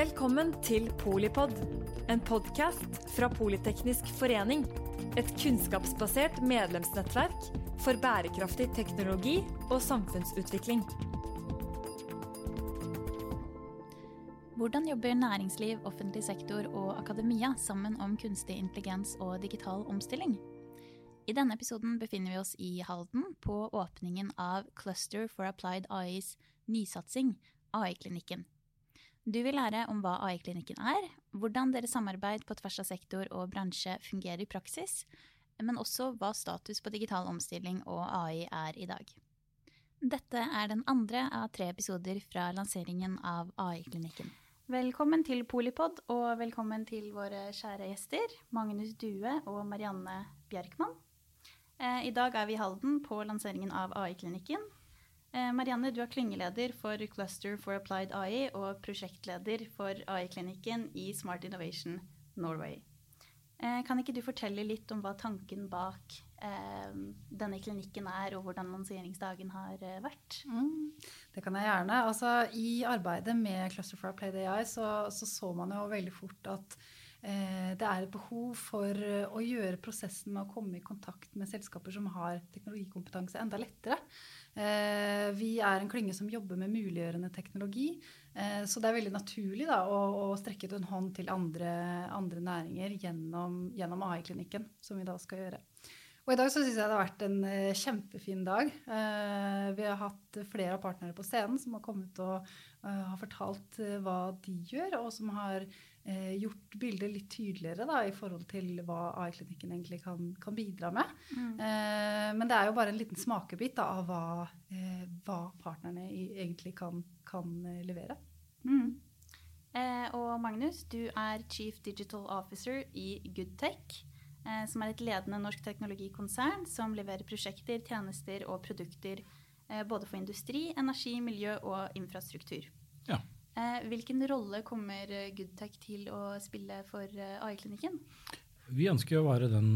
Velkommen til Polipod, en podkast fra Politeknisk forening. Et kunnskapsbasert medlemsnettverk for bærekraftig teknologi og samfunnsutvikling. Hvordan jobber næringsliv, offentlig sektor og akademia sammen om kunstig intelligens og digital omstilling? I denne episoden befinner vi oss i Halden på åpningen av Cluster for Applied AIs nysatsing, AI-klinikken. Du vil lære om hva AI-klinikken er, hvordan deres samarbeid på tvers av sektor og bransje fungerer i praksis, men også hva status på digital omstilling og AI er i dag. Dette er den andre av tre episoder fra lanseringen av AI-klinikken. Velkommen til Polipod, og velkommen til våre kjære gjester, Magnus Due og Marianne Bjerkmann. Eh, I dag er vi i Halden på lanseringen av AI-klinikken, Marianne, du er klyngeleder for Cluster for Applied AI og prosjektleder for AI-klinikken i Smart Innovation Norway. Eh, kan ikke du fortelle litt om hva tanken bak eh, denne klinikken er, og hvordan lanseringsdagen har vært? Mm, det kan jeg gjerne. Altså, I arbeidet med Cluster for Applied AI så, så, så man jo veldig fort at eh, det er et behov for å gjøre prosessen med å komme i kontakt med selskaper som har teknologikompetanse, enda lettere. Eh, vi er en klynge som jobber med muliggjørende teknologi. Eh, så det er veldig naturlig da, å, strekke ut en hånd til andre, andre næringer gjennom, gjennom AI-klinikken, som vi da skal gjøre. Og i dag så syns jeg det har vært en uh, kjempefin dag. Vi har hatt flere av partnere på scenen som har kommet og har fortalt hva de gjør, og som har gjort bildet litt tydeligere da, i forhold til hva AI-klinikken egentlig kan, kan, bidra med. Mm. men det er jo bare en liten smakebit da, av hva, hva, partnerne egentlig kan, kan levere. Mm. og Magnus, du er Chief Digital Officer i Goodtech. Eh, som er et ledende norsk teknologikonsern som leverer prosjekter, tjenester og produkter eh, både for industri, energi, miljø og infrastruktur. Eh, hvilken rolle kommer Goodtech til å spille for AI-klinikken? Vi ønsker å være den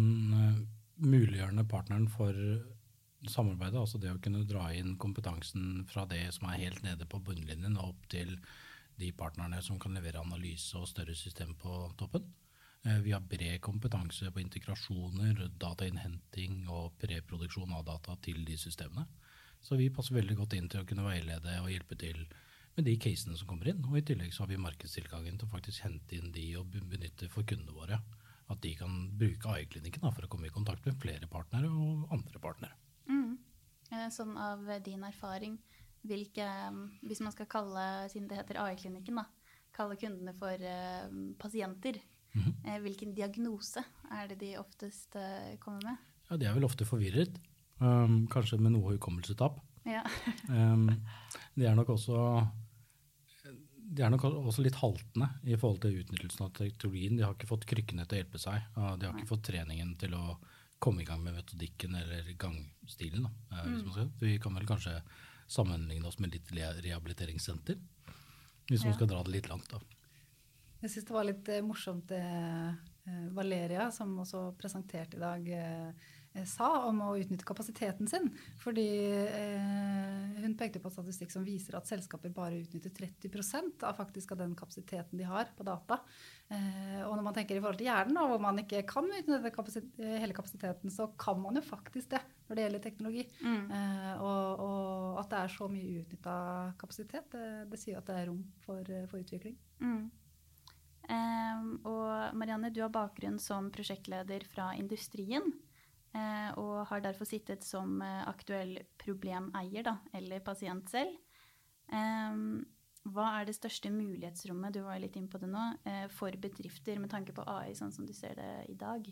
muliggjørende partneren for samarbeidet. Altså det å kunne dra inn kompetansen fra det som er helt nede på bunnlinjen, opp til de partnerne som kan levere analyse og større system på toppen. Eh, vi har bred kompetanse på integrasjoner, datainnhenting og preproduksjon av data til de systemene. Så vi passer veldig godt inn til å kunne veilede og hjelpe til med de casene som kommer inn. Og i tillegg så har vi markedstilgangen til å faktisk hente inn de og benytte for kundene våre. At de kan bruke AI-klinikken for å komme i kontakt med flere partnere og andre partnere. Mm. Eh, sånn av din erfaring, hvilke, hvis man skal kalle, siden det heter AI-klinikken, kalle kundene for uh, pasienter, Mm Hvilken diagnose er det de oftest uh, kommer med? Ja, De er vel ofte forvirret. Um, kanskje med noe hukommelsestap. Ja. um, de er nok også de er nok også litt haltende i forhold til utnyttelsen av teknologien. De har ikke fått krykkene til å hjelpe seg. De har ikke fått treningen til å komme i gang med metodikken eller gangstilen. Da, eh, mm. Vi kan vel kanskje sammenligne oss med litt rehabiliteringssenter, hvis ja. man skal dra det litt langt. da. Jeg syns det var litt eh, morsomt det eh, Valeria, som også presenterte i dag, sa om å utnytte kapasiteten sin. Fordi hun pekte på statistikk som viser at selskaper bare utnytter 30% av faktisk av den kapasiteten de har på data. Og når man tenker i forhold til hjernen, hvor man ikke kan utnytte kapasitet, hele kapasiteten, så kan man jo faktisk det når det gjelder teknologi. Mm. Og, og, at det er så mye uutnytta kapasitet, det, det, sier at det er rom for, for utvikling. Mm. Um, og Marianne, du har bakgrunn som prosjektleder fra industrien. Uh, og har derfor sittet som uh, aktuell problemeier, da, eller pasient selv. Um, hva er det største mulighetsrommet du var litt inn på det nå, uh, for bedrifter med tanke på AI, sånn som du ser det i dag?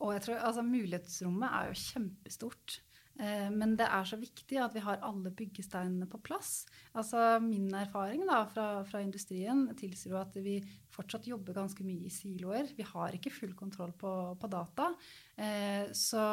Og jeg tror, altså, Mulighetsrommet er jo kjempestort. Eh, men det er så viktig at vi har alle byggesteinene på plass. Altså Min erfaring da, fra, fra, industrien tilsier jo at vi fortsatt jobber ganske mye i siloer. Vi har ikke full kontroll på, på data. Eh, så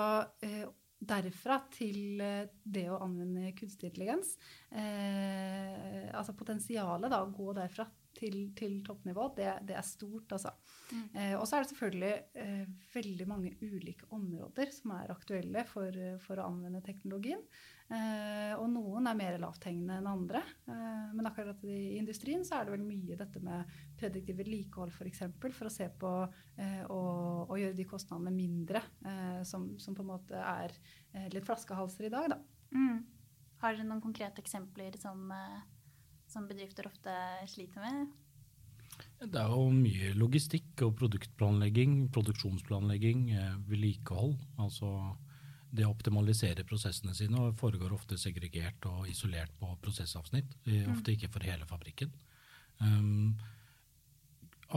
eh, derfra til det å anvende kunstig intelligens Altså potensialet da, å gå derfra til, til toppnivå, det, det, er stort, altså. Mm. Eh, og så er det selvfølgelig eh, veldig mange ulike områder som er aktuelle for, for å anvende teknologien. Eh, og noen er mer lavthengende enn andre. Eh, men akkurat i industrien så er det vel mye dette med prediktivt vedlikehold f.eks. For, eksempel, for å se på eh, og, og, gjøre de kostnadene mindre, eh, som, som, på en måte er litt flaskehalser i dag. Da. Mm. Har dere noen konkrete eksempler som, som bedrifter ofte sliter med? Det er jo mye logistikk og produktplanlegging, produksjonsplanlegging, vedlikehold. Altså det å optimalisere prosessene sine og foregår ofte segregert og isolert på prosessavsnitt. Mm. Ofte ikke for hele fabrikken. Um,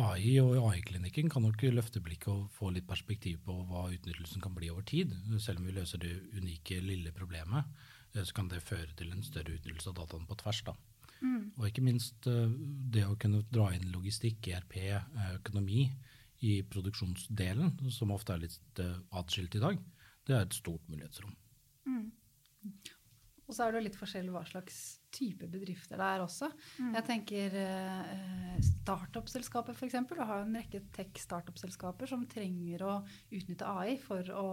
AI og AI-klinikken kan nok løfte blikket og få litt perspektiv på hva utnyttelsen kan bli over tid. Selv om vi løser det unike, lille problemet, eh, så kan det føre til en større utnyttelse av dataene på tvers. da. Mm. Og ikke minst eh, det å kunne dra inn logistikk, ERP, eh, økonomi i produksjonsdelen, som ofte er litt atskilt i dag det er et stort mulighetsrom. Mm. Og så er det litt forskjellig hva slags type bedrifter det er også. Mm. Jeg tenker eh, startup-selskaper f.eks. Du har en rekke tech-startup-selskaper som trenger å utnytte AI for å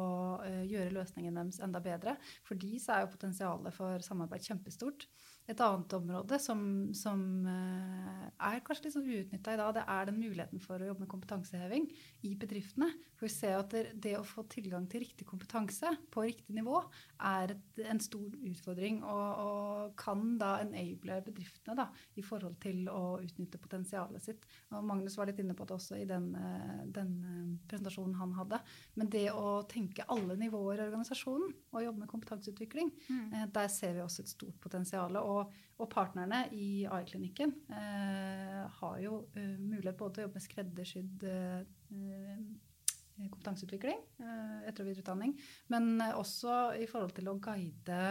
eh, gjøre løsningen deres enda bedre. For de så er jo potensialet for samarbeid kjempestort. Et annet område som, som uh, er kanskje litt sånn uutnytta i dag, det er den muligheten for å jobbe med kompetanseheving i bedriftene. For vi ser at det, det å få tilgang til riktig kompetanse på riktig nivå er et, en stor utfordring, og, og, kan da enable bedriftene da, i forhold til å utnytte potensialet sitt. Og Magnus var litt inne på det også i den, eh, den eh, presentasjonen han hadde. Men det å tenke alle nivåer i organisasjonen og jobbe med kompetanseutvikling, mm. der ser vi også et stort potensial. Og, og partnerne i AI-klinikken eh, har jo uh, mulighet både til å jobbe med skreddersydd uh, kompetanseutvikling, uh, etter- og videreutdanning, men også i forhold til å guide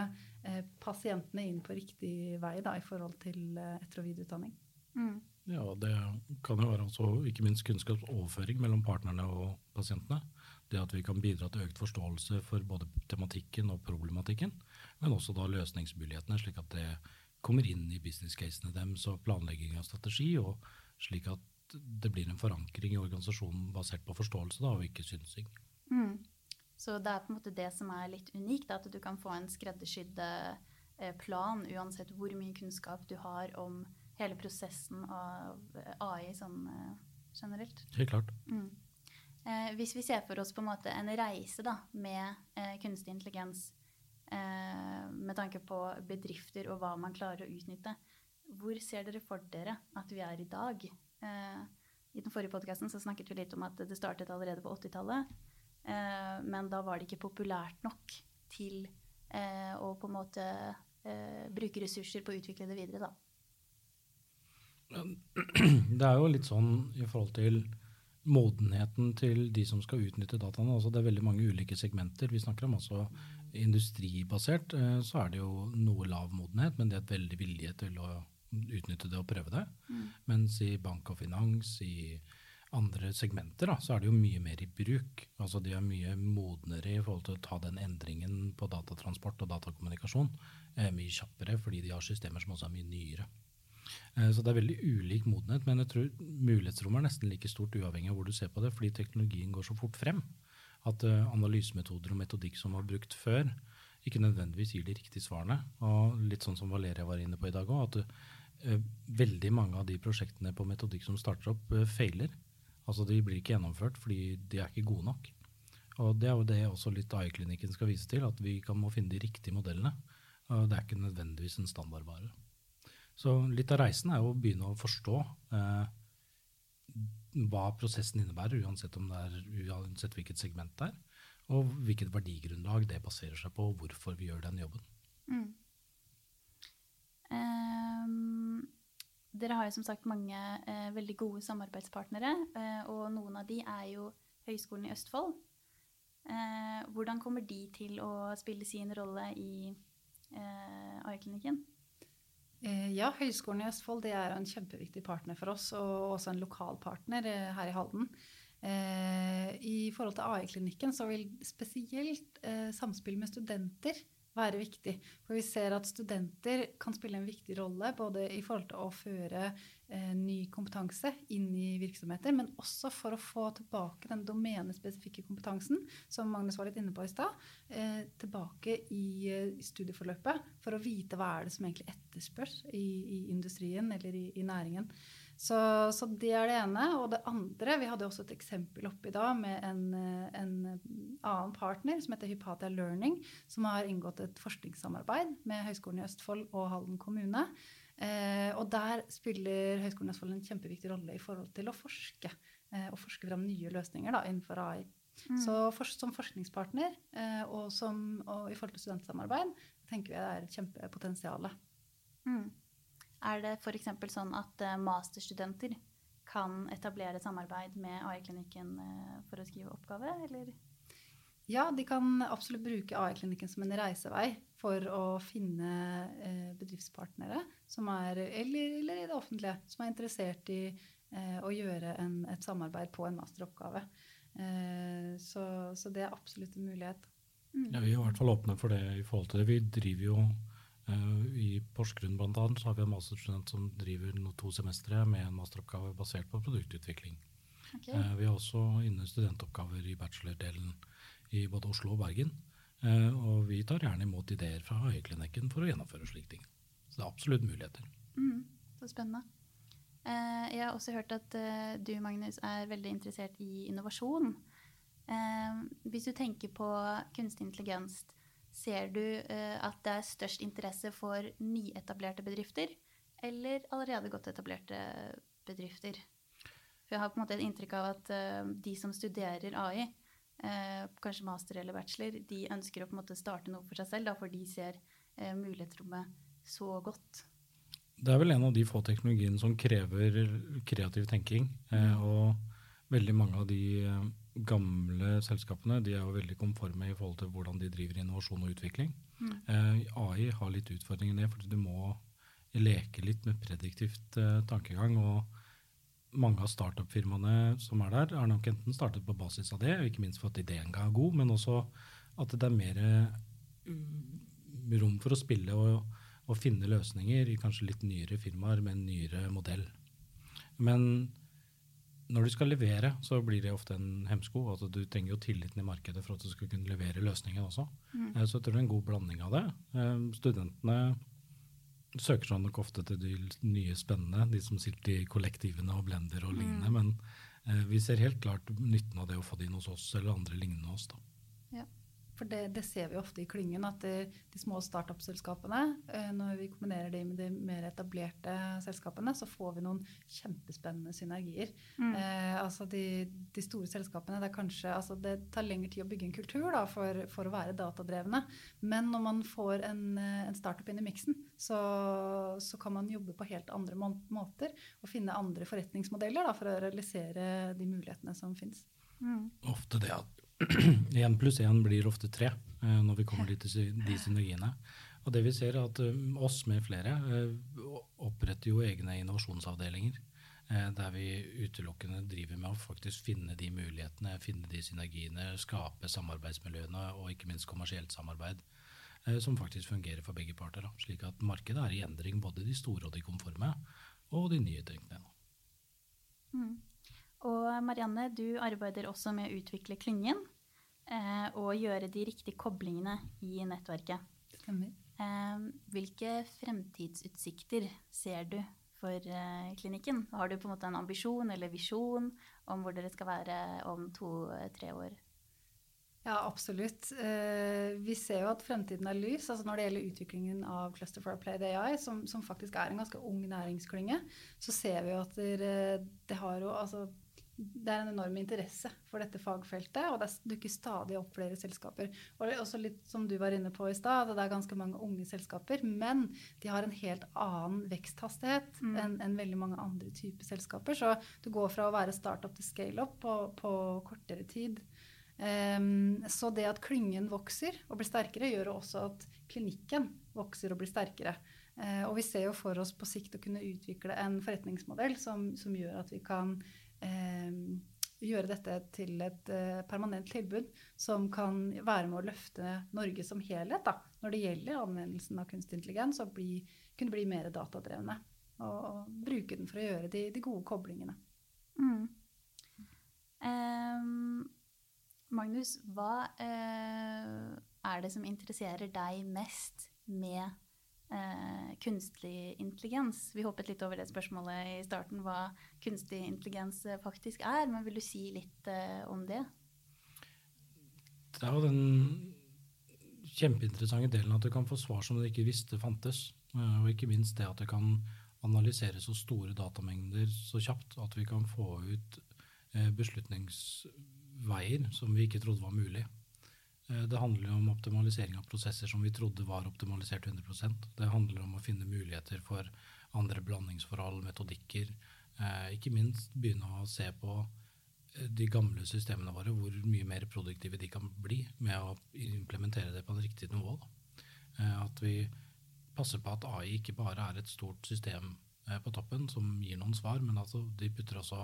pasientene inn på riktig vei da, i forhold til etter- og videreutdanning. Mm. Ja, det kan jo være også ikke minst kunnskapsoverføring mellom partnerne og pasientene. Det at vi kan bidra til økt forståelse for både tematikken og problematikken, men også da løsningsmulighetene, slik at det kommer inn i business-casene deres og planlegging av strategi, og slik at det blir en forankring i organisasjonen basert på forståelse da, og ikke synsing. Mm. Så det er på en måte det som er litt unikt, at du kan få en skreddersydd eh, plan uansett hvor mye kunnskap du har om hele prosessen av AI sånn eh, generelt. Helt klart. Mm. Eh, hvis vi ser for oss på en måte en reise da, med eh, kunstig intelligens eh, med tanke på bedrifter og hva man klarer å utnytte, hvor ser dere for dere at vi er i dag? Eh, I den forrige podkasten snakket vi litt om at det startet allerede på 80-tallet. Eh, men da var det ikke populært nok til eh, å på en måte bruke ressurser på å utvikle det videre, da. Det er jo litt sånn i forhold til modenheten til de som skal utnytte dataene. Altså det er veldig mange ulike segmenter vi snakker om. altså Industribasert så er det jo noe lav modenhet, men det er et veldig vilje til å utnytte det og prøve det. Mm. Mens i bank og finans, i andre segmenter, da, så er det jo mye mer i bruk. Altså De er mye modnere i forhold til å ta den endringen på datatransport og datakommunikasjon eh, mye kjappere, fordi de har systemer som også er mye nyere. Eh, så det er veldig ulik modenhet, men jeg tror mulighetsrommet er nesten like stort uavhengig av hvor du ser på det, fordi teknologien går så fort frem at uh, analysemetoder og metodikk som var brukt før, ikke nødvendigvis gir de riktige svarene. Og litt sånn som Valeria var inne på i dag òg, at veldig mange av de prosjektene på metodikk som starter opp, uh, feiler. Altså de blir ikke gjennomført fordi de er ikke gode nok. Og det er jo det også litt AI-klinikken skal vise til, at vi kan må finne de riktige modellene. Det er ikke nødvendigvis en standardvare. Så litt av reisen er jo å begynne å forstå eh, hva prosessen innebærer, uansett, er, uansett hvilket segment det er, og hvilket verdigrunnlag det baserer seg på, og hvorfor vi gjør den jobben. Mm. Um, dere har jo som sagt mange eh, veldig gode samarbeidspartnere, eh, og noen av de er jo Høgskolen i Østfold. Eh, hvordan kommer de til å spille sin rolle i AI-klinikken? Eh, ja, Høgskolen i Østfold er en kjempeviktig partner for oss, og også en lokal partner eh, her i Halden. Eh, I forhold til AI-klinikken så vil spesielt samspill med studenter være viktig. For vi ser at studenter kan spille en viktig rolle både i forhold til å føre eh, ny kompetanse inn i virksomheter, men også for å få tilbake den domenespesifikke kompetansen som Magnus var litt inne på i stad, eh, tilbake i, eh, i, studieforløpet for å vite hva er det som egentlig etterspørs i, i industrien eller i, i næringen. Så, så, det er det ene. Og det andre Vi hadde også et eksempel oppe i dag med en, en annen partner som heter Hypatia Learning, som har inngått et forskningssamarbeid med Høgskolen i Østfold og Halden kommune. Eh, og der spiller Høgskolen i Østfold en kjempeviktig rolle i forhold til å forske. Eh, og forske fram nye løsninger da, innenfor AI. Mm. Så for, som forskningspartner eh, og, som, og, i forhold til studentsamarbeid tenker vi det er et kjempepotensial. Mm. Er det f.eks. sånn at eh, masterstudenter kan etablere samarbeid med AI-klinikken eh, for å skrive oppgave, eller? Ja, de kan absolutt bruke AI-klinikken som en reisevei for å finne eh, bedriftspartnere som er, eller, eller, i det offentlige, som er interessert i å gjøre en, et samarbeid på en masteroppgave. Så, så, det er absolutt en mulighet. Mm. Ja, vi er i hvert fall åpne for det i forhold til det. Vi driver jo I Porsgrunn blant annet, så har vi en masterstudent som driver to semestre med en masteroppgave basert på produktutvikling. Okay. Uh, vi har også inne studentoppgaver i bachelordelen i både Oslo og Bergen. Uh, og vi tar gjerne imot ideer fra Høyeklinikken for å gjennomføre slike ting. Så det er absolutt muligheter. Mm, så spennende. jeg har også hørt at du, Magnus, er veldig interessert i innovasjon. hvis du tenker på kunstig intelligens, Ser du uh, at det er størst interesse for nyetablerte bedrifter eller allerede godt etablerte bedrifter? For jeg har på en måte et inntrykk av at uh, de som studerer AI, eh, kanskje master eller bachelor, de ønsker å på en måte starte noe for seg selv, da, for de ser mulighetsrommet så godt. Det er vel en av de få teknologiene som krever kreativ tenking. og veldig mange av de gamle selskapene de er jo veldig konforme i forhold til hvordan de driver innovasjon og utvikling. Mm. Eh, AI har litt utfordringer i det, fordi du må leke litt med prediktivt eh, tankegang. og mange av startup-firmaene som er der, har nok enten startet på basis av det, og ikke minst for at ideen er god, men også at det er mer uh, rom for å spille og, og, finne løsninger i kanskje litt nyere firmaer med en nyere modell. Men når du skal levere, så blir det ofte en hemsko. Altså, du trenger jo tilliten i markedet for at du skal kunne levere løsningen også. Mm. Eh, så jeg tror det er en god blanding av det. Eh, studentene søker seg nok ofte til de nye spennende, de som sitter i kollektivene og blender og lignende. Mm. Men eh, vi ser helt klart nytten av det å få det inn hos oss eller andre lignende oss. da. For det, det, ser vi ofte i klyngen, at de, de små startup-selskapene, eh, når vi kombinerer de med de mer etablerte selskapene, så får vi noen kjempespennende synergier. Mm. Eh, altså de, de, store selskapene, det, kanskje, altså det tar lengre tid å bygge en kultur da, for, for, å være datadrevne. Men når man får en, eh, en startup inn i miksen, så, så, kan man jobbe på helt andre må måter og finne andre forretningsmodeller da, for å realisere de mulighetene som finnes. Mm. Ofte det at Én pluss én blir ofte tre eh, når vi kommer til de synergiene. Og det vi ser er at eh, oss med flere eh, oppretter jo egne innovasjonsavdelinger. Der vi utelukkende driver med å faktisk finne de mulighetene, finne de synergiene, skape samarbeidsmiljøene og ikke minst kommersielt samarbeid som faktisk fungerer for begge parter. Slik at markedet er i endring, både de store og de konforme, og de nye tenkene. Mm. Og Marianne, du arbeider også med å utvikle klyngen eh, og gjøre de riktige koblingene i nettverket. Stemmer. Eh, hvilke fremtidsutsikter ser du for eh, klinikken? Har du på en måte en ambisjon eller visjon om hvor dere skal være om to-tre år? Ja, absolutt. Eh, vi ser jo at fremtiden er lys. altså Når det gjelder utviklingen av Cluster for Applied AI, som, som faktisk er en ganske ung næringsklynge, så ser vi jo at det, det har jo altså det er en enorm interesse for dette fagfeltet, og det dukker stadig opp flere selskaper. Og også litt som du var inne på i stad, det er ganske mange unge selskaper, men de har en helt annen veksthastighet mm. enn en veldig mange andre typer selskaper. Så du går fra å være startup til scale-up på, på, kortere tid. Um, så det at klyngen vokser og blir sterkere, gjør også at klinikken vokser og blir sterkere. Uh, og vi ser jo for oss på sikt å kunne utvikle en forretningsmodell som, som gjør at vi kan gjøre dette til et uh, permanent tilbud som kan være med å løfte Norge som helhet da, når det gjelder anvendelsen av kunstig intelligens, og bli, kunne bli mer datadrevne. Og, og, bruke den for å gjøre de, de gode koblingene. Mm. Um, Magnus, hva uh, er det som interesserer deg mest med eh, kunstig intelligens. Vi hoppet litt over det spørsmålet i starten, hva kunstig intelligens eh, faktisk er. Men vil du si litt eh, om det? Det er jo den kjempeinteressante delen at du kan få svar som du ikke visste fantes. Eh, og ikke minst det at du kan analysere så store datamengder så kjapt at vi kan få ut eh, beslutningsveier som vi ikke trodde var mulig. Eh, det handler om optimalisering av prosesser som vi trodde var optimalisert 100% Det handler om å finne muligheter for andre blandingsforhold, metodikker. Eh, ikke minst begynne å se på eh, de gamle systemene våre, hvor mye mer produktive de kan bli med å implementere det på en riktig nivå. At vi passer på at AI ikke bare er et stort system på toppen som gir noen svar, men altså de putter også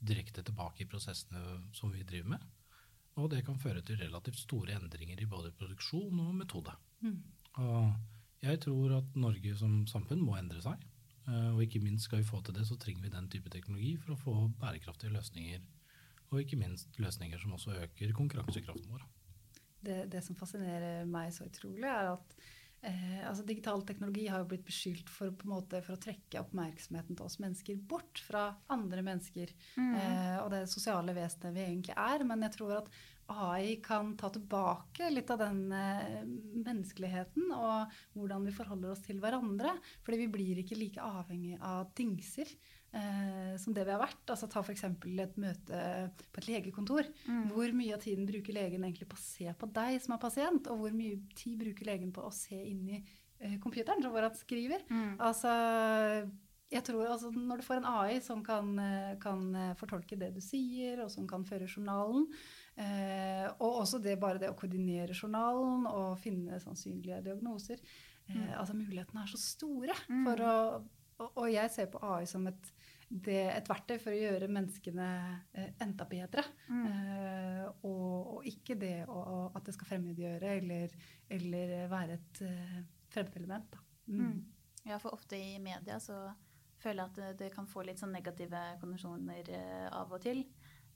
direkte tilbake i prosessene som vi driver med. Og det kan føre til relativt store endringer i både produksjon og metode. Mm. Og jeg tror at Norge som samfunn må endre seg. Eh, og ikke minst skal vi få til det, så trenger vi den type teknologi for å få bærekraftige løsninger. Og ikke minst løsninger som også øker konkurransekraften vår. Det, det som fascinerer meg så utrolig, er at Eh, altså Digital teknologi har jo blitt beskyldt for, måte, for, å trekke oppmerksomheten til oss mennesker bort fra andre mennesker mm. eh, og det sosiale vesenet vi egentlig er. Men jeg tror at AI kan ta tilbake litt av den eh, menneskeligheten og hvordan vi forholder oss til hverandre. Fordi vi blir ikke like avhengig av dingser eh, som det vi har vært. Altså Ta f.eks. et møte på et legekontor. Mm. Hvor mye av tiden bruker legen egentlig på å se på deg som er pasient, og hvor mye tid bruker legen på å se inn i eh, computeren som hvor han skriver? Mm. Altså jeg tror altså, Når du får en AI som kan, eh, kan, eh, fortolke det du sier, og som kan føre journalen, eh, og også det, bare det å koordinere journalen og finne sannsynlige diagnoser eh, mm. altså Mulighetene er så store. Mm. for å og jeg ser på AI som et, det, et verktøy for å gjøre menneskene eh, enda bedre. Mm. Eh, og, og, ikke det å, at det skal fremmedgjøre eller, eller være et eh, fremmedelement. Mm. Mm. Ja, for ofte i media så føler jeg at det, det kan få litt sånn negative kondisjoner eh, av og til.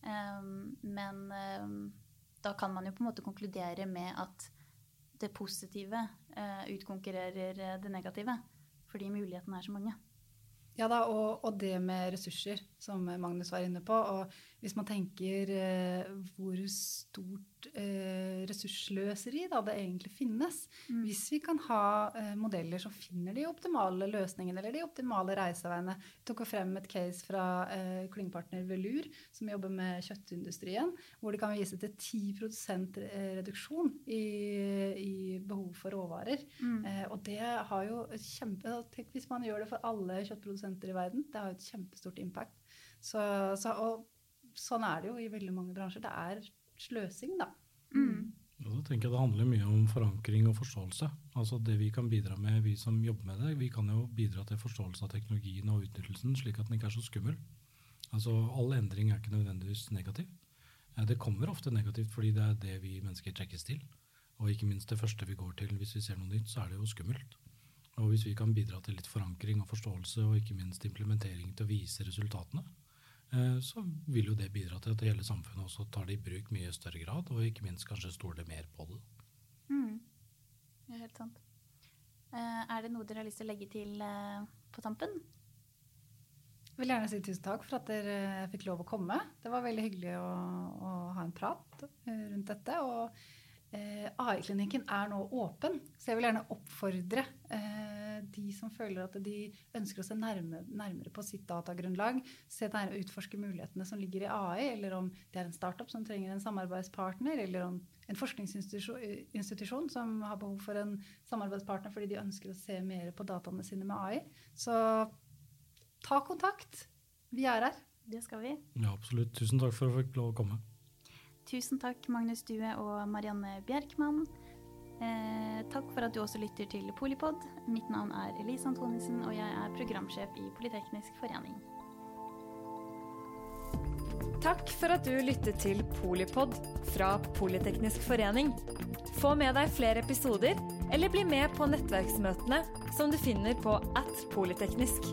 Um, men um, da kan man jo på en måte konkludere med at det positive uh, utkonkurrerer det negative. Fordi mulighetene er så mange. Ja da, og, og, det med ressurser, som Magnus var inne på. Og hvis man tenker eh, hvor stort eh, ressurssløseri da, det egentlig finnes mm. Hvis vi kan ha eh, modeller som finner de optimale løsningene eller de optimale reiseveiene. Jeg tok frem et case fra eh, klyngepartner Velur, som jobber med kjøttindustrien, hvor de kan vise til 10% reduksjon i, i, behov for råvarer. Mm. Eh, og det har jo kjempe Tenk hvis man gjør det for alle kjøttprodusenter i verden. Det har jo et kjempestort impact. Så, så, og sånn er det jo i veldig mange bransjer. Det er sløsing, da. Mm. Ja, da tenker jeg Det handler mye om forankring og forståelse. Altså Det vi kan bidra med, vi som jobber med det, vi kan jo bidra til forståelse av teknologien og utnyttelsen, slik at den ikke er så skummel. Altså All endring er ikke nødvendigvis negativ. Eh, det kommer ofte negativt fordi det er det vi mennesker trekkes til. Og ikke minst det første vi går til hvis vi ser noe nytt, så er det jo skummelt. Og hvis vi kan bidra til litt forankring og forståelse, og ikke minst implementering til å vise resultatene, Eh, så vil jo det bidra til at hele samfunnet også tar det i bruk mye større grad, og ikke minst kanskje stoler mer på det. Mm. Det er helt sant. Eh, er det noe dere har lyst til å legge til eh, på tampen? Jeg vil gjerne si tusen takk for at dere fikk lov å komme. Det var veldig hyggelig å, å ha en prat rundt dette. og AI-klinikken er nå åpen, så jeg vil gjerne oppfordre eh, de som føler at de ønsker å se nærmere, nærmere på sitt datagrunnlag, se nærmere, utforske mulighetene som ligger i AI, eller om det er en startup som trenger en samarbeidspartner, eller om en forskningsinstitusjon som har behov for en samarbeidspartner fordi de ønsker å se mer på dataene sine med AI. Så ta kontakt. Vi er her. Det skal vi. Ja, absolutt. Tusen takk for at jeg fikk lov å komme. Tusen takk, Magnus Due og Marianne Bjerkmann. Eh, takk for at du også lytter til Polipod. Mitt navn er Elise Antonissen, og jeg er programsjef i Politeknisk forening. Takk for at du lyttet til Polipod fra Politeknisk forening. Få med deg flere episoder, eller bli med på nettverksmøtene som du finner på at polyteknisk.